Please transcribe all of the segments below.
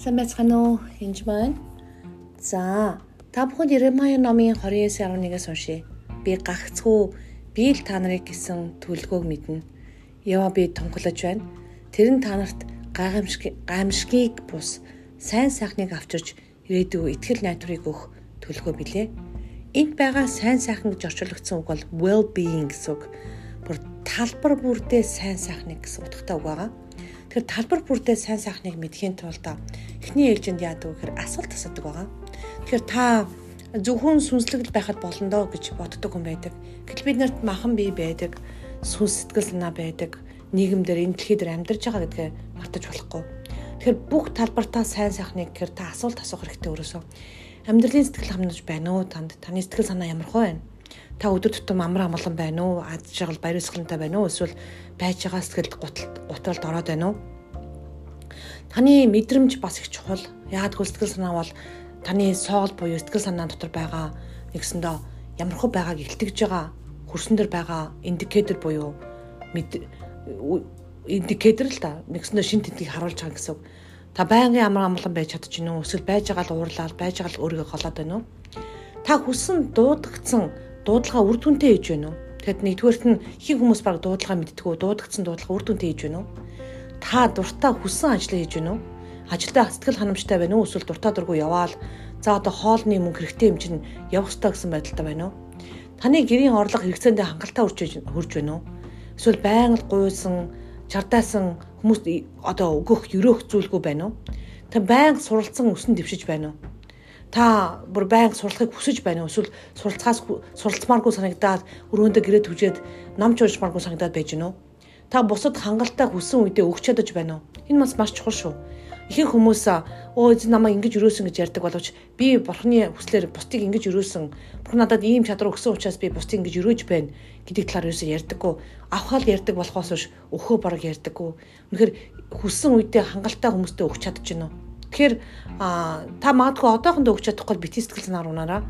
Сайн байцгаана уу? Энд байна. За, та бүхэнд Иремая номын 29:11-ээс уншия. Би гагцгүй би л та нарыг гисэн төлгөөг мэднэ. Ява би тунхлаж байна. Тэр нь та нарт гайхамшиг гайхамшигыг бус сайн сайхныг авчирч ирээдүйг итгэл найдварыг өгөх төлгөө билээ. Энд байгаа сайн сайхан гэж орчуулагдсан үг бол well being гэсэн үг. Бүр талбар бүрдээ сайн сайхныг гэсэн утгатай үг байгаа. Тэгэхээр талбар бүрдээ сайн сайхныг мэдхийн тулд эхний ээлжинд яадаг вэ гэхээр асуулт асуудаг байгаа. Тэгэхээр та зөвхөн сүнслэгэл байхад болно доо гэж боддог хүн байдаг. Гэтэл бид нарт махан бие байдаг, сүнс сэтгэл санаа байдаг, нийгэмдэр энэ дэлхий дээр амьдарч байгаа гэдгээ мартаж болохгүй. Тэгэхээр бүх талбартаа сайн сайхныг гэхээр та асуулт асуух хэрэгтэй өрөөсөө. Амьдралын сэтгэл ханамж байна уу танд? Таны сэтгэл санаа ямар хөө байна? Та өдөр тутам амар амгалан байна уу? Аз жаргал баяр ёслолтой байна уу? Эсвэл байж байгаа сэтгэлд гутралд ороод байна уу? Таны мэдрэмж бас их чухал. Л сэтгэл санаа бол таны соол буюу сэтгэл санаа дотор байгаа нэгсэндээ ямархуу байгааг илтгэж байгаа хөрсөн дээр байгаа индикатор буюу индикатор л да нэгсэндээ шин тэнцгийг харуулж байгаа гэсэн үг. Та байнгын амар амгалан байж чадчихна уу? Эсвэл байж байгаа л уурлаад байж байгаа л өөрийгөө голоод байна уу? Та хүссэн дуудагдсан дуудлагаа үр дүнтэй хийж байна уу? Тэгэхэд нэгдүгээрт нь их хүмүүс баг дуудлагаа мэдтгүү, дуудагдсан дуудлага үр дүнтэй хийж байна уу? Та дуртай хүссэн ажлаа хийж байна уу? Ажилдаа сэтгэл ханамжтай байна уу? Эсвэл дуртай дургу яваал за одоо хоолны мөнгө хэрэгтэй юм чинь явах ёстой гэсэн байдалтай байна уу? Таны гэрийн орлого хэрэгцээндээ хангалттай хүрч байна уу? Эсвэл байнга гуйсан, чардайсан хүмүүст одоо өгөх, өрөөх зүйлгүй байна уу? Та байнга суралцсан өсөн дэвшиж байна уу? Та бүр байнга суралцахыг хүсэж байна уу? Эсвэл суралцахаас суралцмааргүй санагдаад өрөөндөө гэрээ түжээд нам чуужмааргүй санагдаад байж гэнэ үү? Та бусад хангалттай хүссэн үедээ өгч чадаж байна уу? Энэ бас маш чухал шүү. Ихэнх хүмүүс өө эзэн намайг ингэж өрөөсөн гэж ярьдаг боловч би бурхны хүслээр бусдыг ингэж өрөөсөн. Бурхан надад ийм чадвар өгсөн учраас би бусдыг ингэж өрөөж байна гэдэг талаар юусоо ярьдаггүй. Авахал ярьдаг болохоос биш өхөө бараг ярьдаггүй. Үнэхээр хүссэн үедээ хангалттай хүмүүстээ өгч чадж байна уу? Тэгэхээр та магадгүй одоохондоо өгч чадахгүй бити сэтгэл санаар унаараа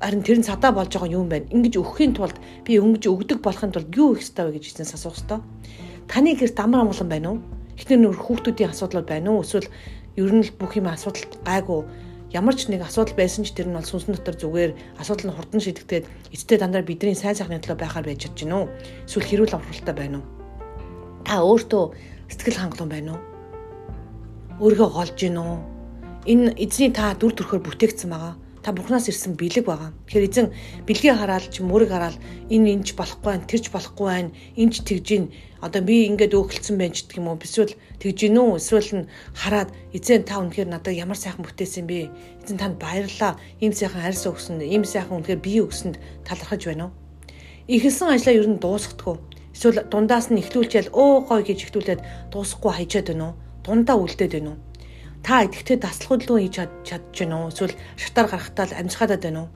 харин тэр нь цадаа болж байгаа юм байна. Ингиж өгөхийн тулд би өнгөж өгдөг болохын тулд юу их вэ гэж эзнээс асуух ёстой. Таны гэрт амар амгалан байна уу? Эхнэр нөр хүүхдүүдийн асуудал байна уу? Эсвэл ер нь л бүх юм асуудал гайгүй ямар ч нэг асуудал байсан ч тэр нь бол сүнсэн дотор зүгээр асуудал нь хурдан шийдэгдээд эцтэй дандаа бидний сайн сайхны төлөө байхаар байж чадж гинөө. Эсвэл хэрүүл авралтай байна уу? Та өөртөө сэтгэл хангалуун байна уу? Өөрийгөө голж гин үү? Энэ эзний та дүр төрхөөр бүтээгдсэн байгаа. Та бурхнаас ирсэн бэлэг байгаа. Тэгэхээр эзэн бэлгийг хараад ч мөрөг хараад энэ энэч болохгүй байх, тэрч болохгүй байх, энэч тэгж гин. Одоо би ингээд өөхөлдсөн байх ч гэх юм уу? Эсвэл тэгж гин үү? Эсвэл нь хараад эзэн та үнэхээр надад ямар сайхан бүтээсэн бэ? Эзэн танд баярлалаа. Ийм сайхан арьс өгсөнд, ийм сайхан үнэхээр бие өгсөнд талархаж байна уу? Ихэлсэн ажлаа ер нь дуусгахдаггүй. Эсвэл дундаас нь ихлүүлчихэл өө гой гэж ихлүүлээд дуусахгүй хайчаад байна уу? Дундаа үлдээд байна уу? Та идэвхтэй таслахудлын хийж чадж байна уу? Эсвэл шатаар гарахтаа л амжихадад байна уу?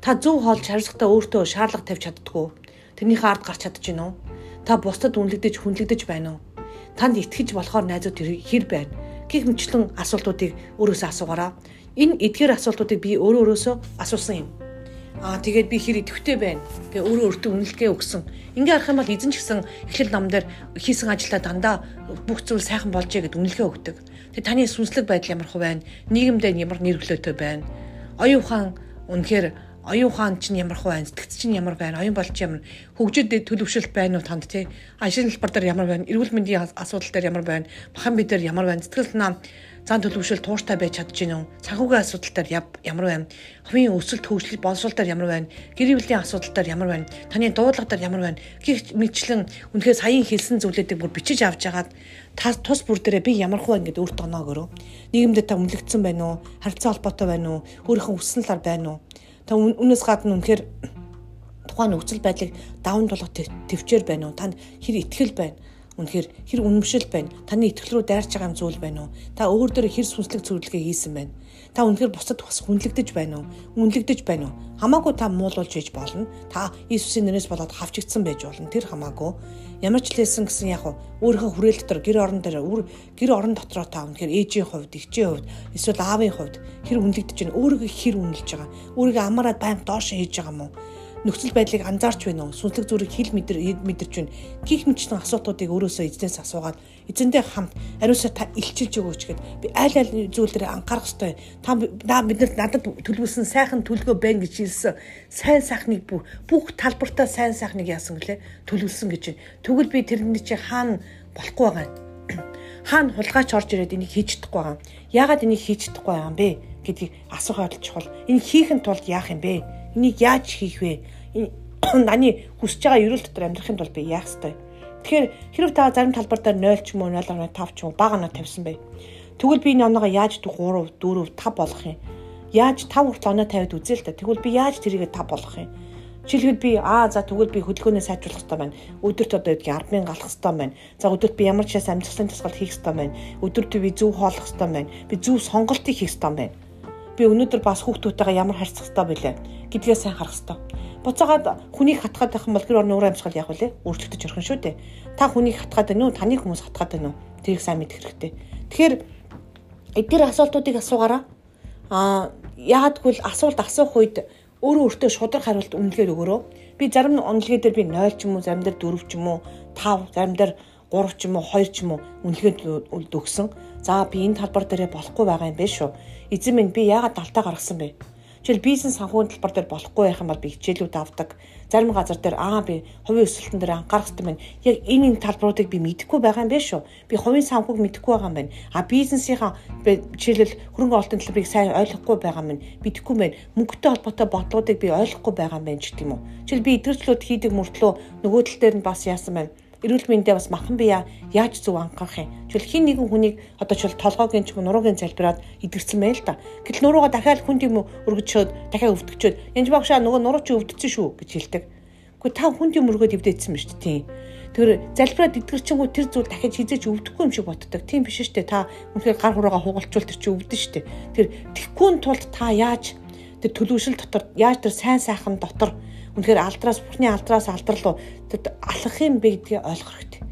Та зөв хоол шаардлагатай өөртөө шаардлага тавьж чаддгүй. Тэрнийхээ ард гарч чадж байна уу? Та бусдад үнэлэгдэж хүнлэгдэж байна уу? Танд итгэж болохоор найзууд хэр байна? Гэх мэтлэн асуултуудыг өөрөөсөө асуугаараа. Энэ эдгээр асуултуудыг би өөрөө өөрөөсөө асуусан юм. Аа тэгээд би хэр идэвхтэй байна. Тэгээ өөрөө өөртөө үнэлгээ өгсөн. Ингээ харах юм бол эзэн ч гэсэн эхлэл ном дээр хийсэн ажилдаа дандаа бүх зүйл сайхан болжээ гэд үнэлгээ өгдөг. Тэгээ таны сүнслэг байдал ямар хөө байна? Нийгэмдээ ямар нэр хүлээтэй байна? Оюун ухаан үнэхээр оюун ухаан чинь ямар хөө байна? Сэтгц чинь ямар байна? Оюун болч ямар? Хөгжөд төлөвшөлт байна уу танд тий? Ажил хэлбэр дээр ямар байна? Эрүүл мэндийн асуудал дээр ямар байна? Махан бид дээр ямар байна? Сэтгэл санаа зан төлөвшөл тууштай байж чадж гинөө санхүүгийн асуудал дээр ямар байна? Хувийн өсөлт хөгжил боловсрол дээр ямар байна? Гэр бүлийн асуудал дээр ямар байна? Таны дуудлага дээр ямар байна? Гих мэтчлэн үнэхээр саяын хэлсэн зүйлүүдийг бүр бичиж авч ягаад та тус бүр дээрээ би ямар хөө ингэж өөртөө оноог өрөө нийгэмдээ та үнэлэгдсэн байна уу? Харилцаа холбоотой байна уу? Өөрийнхөө хүссэн талаар байна уу? Та үнээс гадна үнэхээр тухайн нөхцөл байдлыг даван тулах төвчээр байна уу? Танд хэр ихтгэл байна Үнэхээр хэр үнэмшил байна. Таны итгэл рүү дайрч байгаа зүйл байна уу? Та өөр дөр хэр сүнслэг зөвлөгөө хийсэн байна. Та үнэхээр бусад бас хүнлэгдэж байна уу? Үнэлэгдэж байна уу? Хамаагүй та муулуулж хийж болно. Та Иесусийн нэрээс болоод хавчигдсан байж болно. Тэр хамаагүй. Ямар ч лээсэн гэсэн яг өөрийнхөө хүрээл дотор гэр орон дээр үр гэр орон дотроо та үнэхээр ээжийн хувьд, эгчийн хувьд, эсвэл аавын хувьд хэр үнэлэгдэж байна? Өөрийгөө хэр үнэлж байгаа? Өөрийгөө амаараад баян доош хийж байгаа юм уу? Нөхцөл байдлыг анзаарч байна уу? Сүнслэг зүрийг хил мэдэр мэдэрч байна. Гих мэтчлийн асуудлуудыг өөрөөсөө эзнээс асуугаад эзэндээ хамт ариусаа та илчилж өгөөч гэд би аль аль зүйл дээр анхаарах ёстой. Та бид нар надад төлөвлөсөн сайхан төлгөө байна гэж хэлсэн. Сайн сайхныг бүх бүх талбартаа сайн сайхныг яасан гэлээ төлөвлөсөн гэж байна. Тэгвэл би тэрний чи хаана болохгүй байгаа юм. Хаана хулгайч орж ирээд энийг хийж чадахгүй байгаа юм. Яагаад энийг хийж чадахгүй байгаа юм бэ гэдгийг асуухад чухал. Энийг хийхин тулд яах юм бэ? Энийг яаж хийх вэ? Наны хүсэж байгаа ерөөл дотор амьдрахын тулд би яах ёстой? Тэгэхээр хэрэг та зарим талбар дээр 0 ч юм уу 0.5 ч юм уу бага на тавьсан бай. Тэгвэл би энэ оноогоо яаж 3 4 5 болгох юм? Яаж 5 хүртэл оноо тавиад үзээ л та. Тэгвэл би яаж тэрийг 5 болгох юм? Жишээлбэл би аа за тэгвэл би хөдөлгөөнөө сайжруулах хэрэгтэй байна. Өдөрт одоо гэдгийг 10 галах хэрэгтэй байна. За өдөрт би ямар ч шээс амжилтын тусгал хийх хэрэгтэй байна. Өдөрт би зөв хооллох хэрэгтэй байна. Би зөв сонголтыг хийх хэрэгтэй байна. Би өнөөдөр бас хүүхдүүдтэйгээ ямар харьцах хэрэгтэй бэлээ гэдгээ сайн харах хэрэгтэй. Буцаагаад хүнийг хатгаад байх юм бол гэр орны уур амьсгал яг үлээ өөрчлөгдөж орхон шүү дээ. Та хүнийг хатгаад байна уу? Таны хүмүүс хатгаад байна уу? Тэрийг сайн мэдэх хэрэгтэй. Тэгэхээр эдгээр асуултуудыг асуугаараа аа яагад гэвэл асуулт асуух үед өөрөө өөртөө шудраг хариулт үнэлгээр өгөрөө. Би зарим онолгүй дээр би 0 ч юм уу, зарим дээр 4 ч юм уу, 5, зарим дээр 3 ч юм уу, 2 ч юм уу үнэлгээд өгсөн. За би энэ талбар дээрээ болохгүй байгаа юм биш үү? Эзэн минь би яагаад талтаа гаргасан бэ? Жишээл бизнес санхүүгийн талбар дээр болохгүй байх юм бол би хичээлүүд авдаг. Зарим газар дээр аа би хувийн өсөлтөн дээр анхаарах хэрэгтэй байна. Яг энэ энэ талбаруудыг би мэдэхгүй байгаа юм байна шүү. Би хувийн санхүүг мэдэхгүй байгаа юм байна. А бизнесийнхаа жишээлбэл хөрөнгө оруулалтын талбарыг сайн ойлгохгүй байгаа юм байна. Мэдэхгүй байна. Мөнгөтэй холбоотой бодлуудыг би ойлгохгүй байгаа юм байна ч гэдэм үү. Жишээл би идэвхжлүүд хийдэг мөртлөө нөгөө тал дээр нь бас яасан байна эрүүл мэндэ бас махан бие яаж зөв анхаарах юм. Жишээл хин нэгэн хүнийг одоо жишээл толгойн ч юм нуруугийн залбираад идэрсэн байл да. Гэтэл нурууга дахиад хүнд юм өргөжчөөд дахиад өвдөгчөөд янз багшаа нөгөө нуруу чи өвдсөн шүү гэж хэлдэг. Гэхдээ та хүнд юм өргөд ба шүү дээ. Тэр залбираад идгэрчэнгүү тэр зүйл дахиад хизээч өвдөхгүй юм шиг боддог. Тийм биш шүү дээ. Та үнэхээр гар хуруугаа хугалчвал тэр чи өвдөн шүү дээ. Тэр тэгхгүй тулд та яаж тэр төлөвшил дотор яаж тэр сайн сайхан дотор Үнэхээр алдраас бүхний алдраас алдрал руу тэр алхах юм бэ гэдгийг ойлгох хэрэгтэй.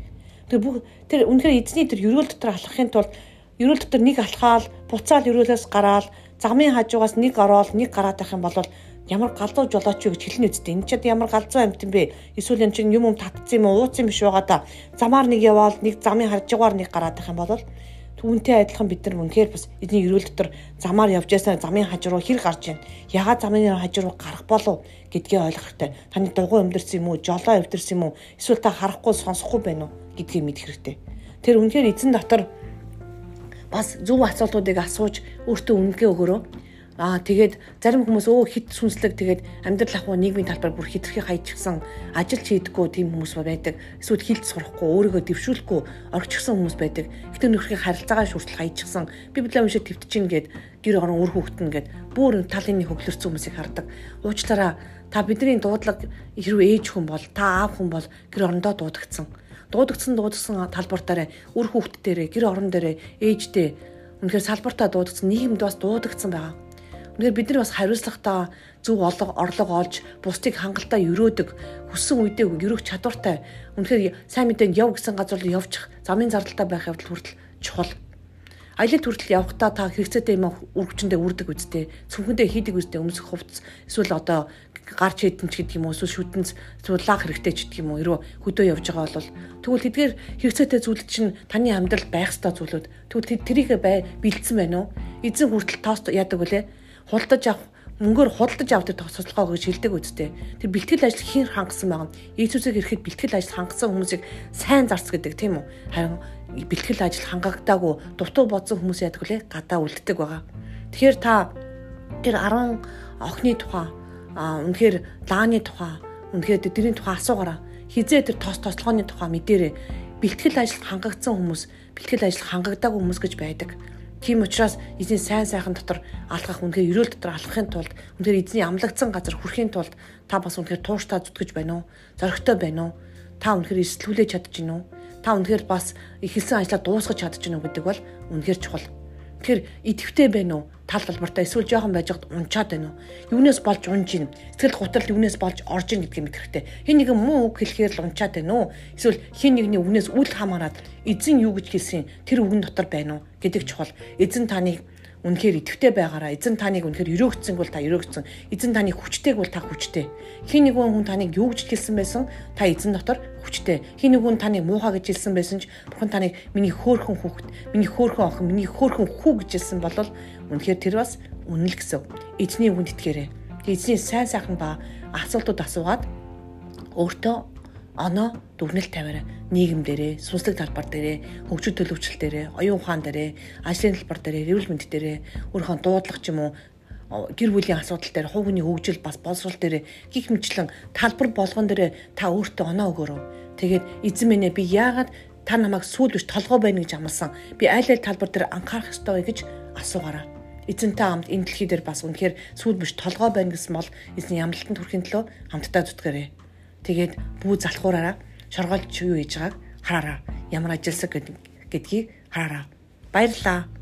Тэр бүх тэр үнэхээр эзний тэр ерөөл дотор алхахын тулд ерөөл дотор нэг алхаал, буцаал ерөөлөөс гараал, загмын хажуугаас нэг ороод нэг гараад байх юм бол ямар галзуу жолооч юу гэж хэлнэ үсттэй. Энэ ч ямар галзуу амт юм бэ? Эсвэл энэ чинь юм юм татцсан юм уу, ууц юм биш байгаа да. Замаар нэг яваал, нэг замын хажуугаар нэг гараад байх юм бол Түүнтэй адилхан бид нар үнэхээр бас эзний ерөөл дотор замаар явж байсаа замын хажуу хэр гарч байна? Ягаад замын хажуу гарах болов гэдгээ ойлгох хэрэгтэй. Таны дугуй өмдөрсөн юм уу? Жолоо өвдөрсөн юм уу? Эсвэл та харахгүй сонсохгүй байна уу гэдгийг мэдэх хэрэгтэй. Тэр үнэхээр эзэн дотор бас зөв асуултуудыг асууж өөртөө үнэнгээ өгөрөө Аа тэгээд зарим хүмүүс өө хит сүнслэг тэгээд амьдрал ахуй нийгмийн талбар бүр хитрхи хайчихсан ажил хийдэггүй тийм хүмүүс байдаг. Эсвэл хилд сурахгүй өөрийгөө дэвшүүлэхгүй орчихсан хүмүүс байдаг. Гэтэ нөхрийн харилцаагаа шүртэл хайчихсан. Библийг уншиж твтчин гээд гэр орон үр хөвгтөн гээд бүр талын нэг хөглөрсөн хүмүүсийг хардаг. Уучлаараа та бидний дуудлага хэрвээ ээж хүн бол та аав хүн бол гэр орондоо дуудагдсан. Дуудагдсан дуудагдсан талбартаараа үр хөвгт дээрээ гэр орон дээрээ ээжтэй үнэхээр салбартаа дуудагдсан нийгэмд бас дуудагдсан байгаа Тэгэхээр бид нар бас хариуцлагатай зөв орлого орлого олж бусдыг хангалттай өрөөдөг хүссэн үедээ өрөх чадвартай үнэхээр сайн мэдээнд яв гэсэн газар руу явчих замын зардалтай байх явдал хүртэл чухал. Аялал хүртэл явхдаа та хэрэгцээтэй юм үргэлжиндээ үрдэг үстэй цүнхэндээ хийдэг үстэй өмсөх хувцс эсвэл одоо гарч хэдэн ч гэдэг юм уу эсвэл шүтэнц цуулаах хэрэгтэй ч гэдэг юм уу эрөө хөдөө явж байгаа бол. Тэгвэл тэдгээр хэрэгцээтэй зүйл чинь таны амьдрал байх ёстой зүйлүүд. Тэгвэл тэрийг бай бэлдсэн байна уу? Эзэн хүртэл тост яадаг үлээ худалдаж авах мөнгөөр худалдаж авдаг тохиолдлогоо гэж хэлдэг үстэй. Тэр бэлтгэл ажил хийн хангасан байгаа. Иесусыг ирэхэд бэлтгэл ажил хангасан хүмүүсийг сайн зарц гэдэг тийм үү? Харин бэлтгэл ажил хангагдаагүй дутуу бодсон хүмүүс яадаг вүлээ? Гадаа үлддэг байгаа. Тэгэхээр та тэр 10 охины тухай а үнэхээр лааны тухай үнэхээр тэрийн тухай асуугаараа хизээ тэр тос тослогооны тухай мэдээрээ бэлтгэл ажил хангагдсан хүмүүс бэлтгэл ажил хангагдаагүй хүмүүс гэж байдаг. Тийм учраас эзний сайн сайхан дотор алхах үнэхээр ерөөл дотор алхахын тулд үнэхээр эзний амлагдсан газар хүрэхийн тулд та бас үнэхээр тууштай зүтгэж байна уу? Зоригтой байна уу? Та үнэхээр эсэлтүүлээ чадж уу? Та үнэхээр бас ихэлсэн ажлаа дуусгаж чадж уу гэдэг бол үнэхээр чухал. Тэгэхээр идэвхтэй байна уу? Тал талбартаа эсвэл жоохон байж хад унчаад байна уу? Юунаас болж унж ийн? Сэтгэл готрол юунаас болж орж ийн гэдгийг мэдэх хэрэгтэй. Хин нэгэн муу үг хэлэхээр л унчаад байна уу? Эсвэл хин нэгний үгнээс үл хамааран эзэн юу гэж хэлсэн тэр үгэн дотор байна уу гэдэг чухал. Эзэн таныг үнэхээр идэвхтэй байгаараа. Эзэн таныг үнэхээр өрөөгцсөнг бол та өрөөгцсөн эзэн таныг хүчтэйг бол та хүчтэй. Хин нэгэн хүн таныг юу гэж хэлсэн байсан? Та эзэн дотор хүчтэй. Хин нэгэн таныг муухай гэж хэлсэн байсан ч бурхан таныг миний хөөхөн хүүхэд миний хөөхөн охин миний хөөхөн хүү гэж хэлсэн бол үнэхээр тэр бас үнэл гэсэн. Эзний үгэнд итгээрэй эзний сайн сайхан ба асуултууд асуугаад өөртөө оноо дүгнэлт тавиараа нийгэм дээрээ, сүнслэг талбар дээрээ, хөгжил төлөвчлөл дээрээ, оюун ухаан дээрээ, ажлын талбар дээрээ, эрүүл мэнд дээрээ, өөрийнхөө дуудлага ч юм уу гэр бүлийн асуудал дээр, хувь хүний хөгжил бас боловсрол дээр гих мэтлэн талбар болгон дээр та өөртөө оноо өгөөрэй. Тэгээд эзэн минь би яагаад та намайг сүүл биш толгой байна гэж амласан. Би айл айл талбар дээр анхаарах ёстой гэж асуугаараа. Эзэнтэй хамт энэ дэлхий дээр бас үнэхээр сүүл биш толгой байна гэсэн бол эзний ямлалтанд хүрэхин төлөө хамтдаа зүтгэрэй. Тэгээд бүү залхуураараа шоргоолж юу хийж байгааг хараараа. Ямар ажилласаг гэдгийг хараараа. Баярлалаа.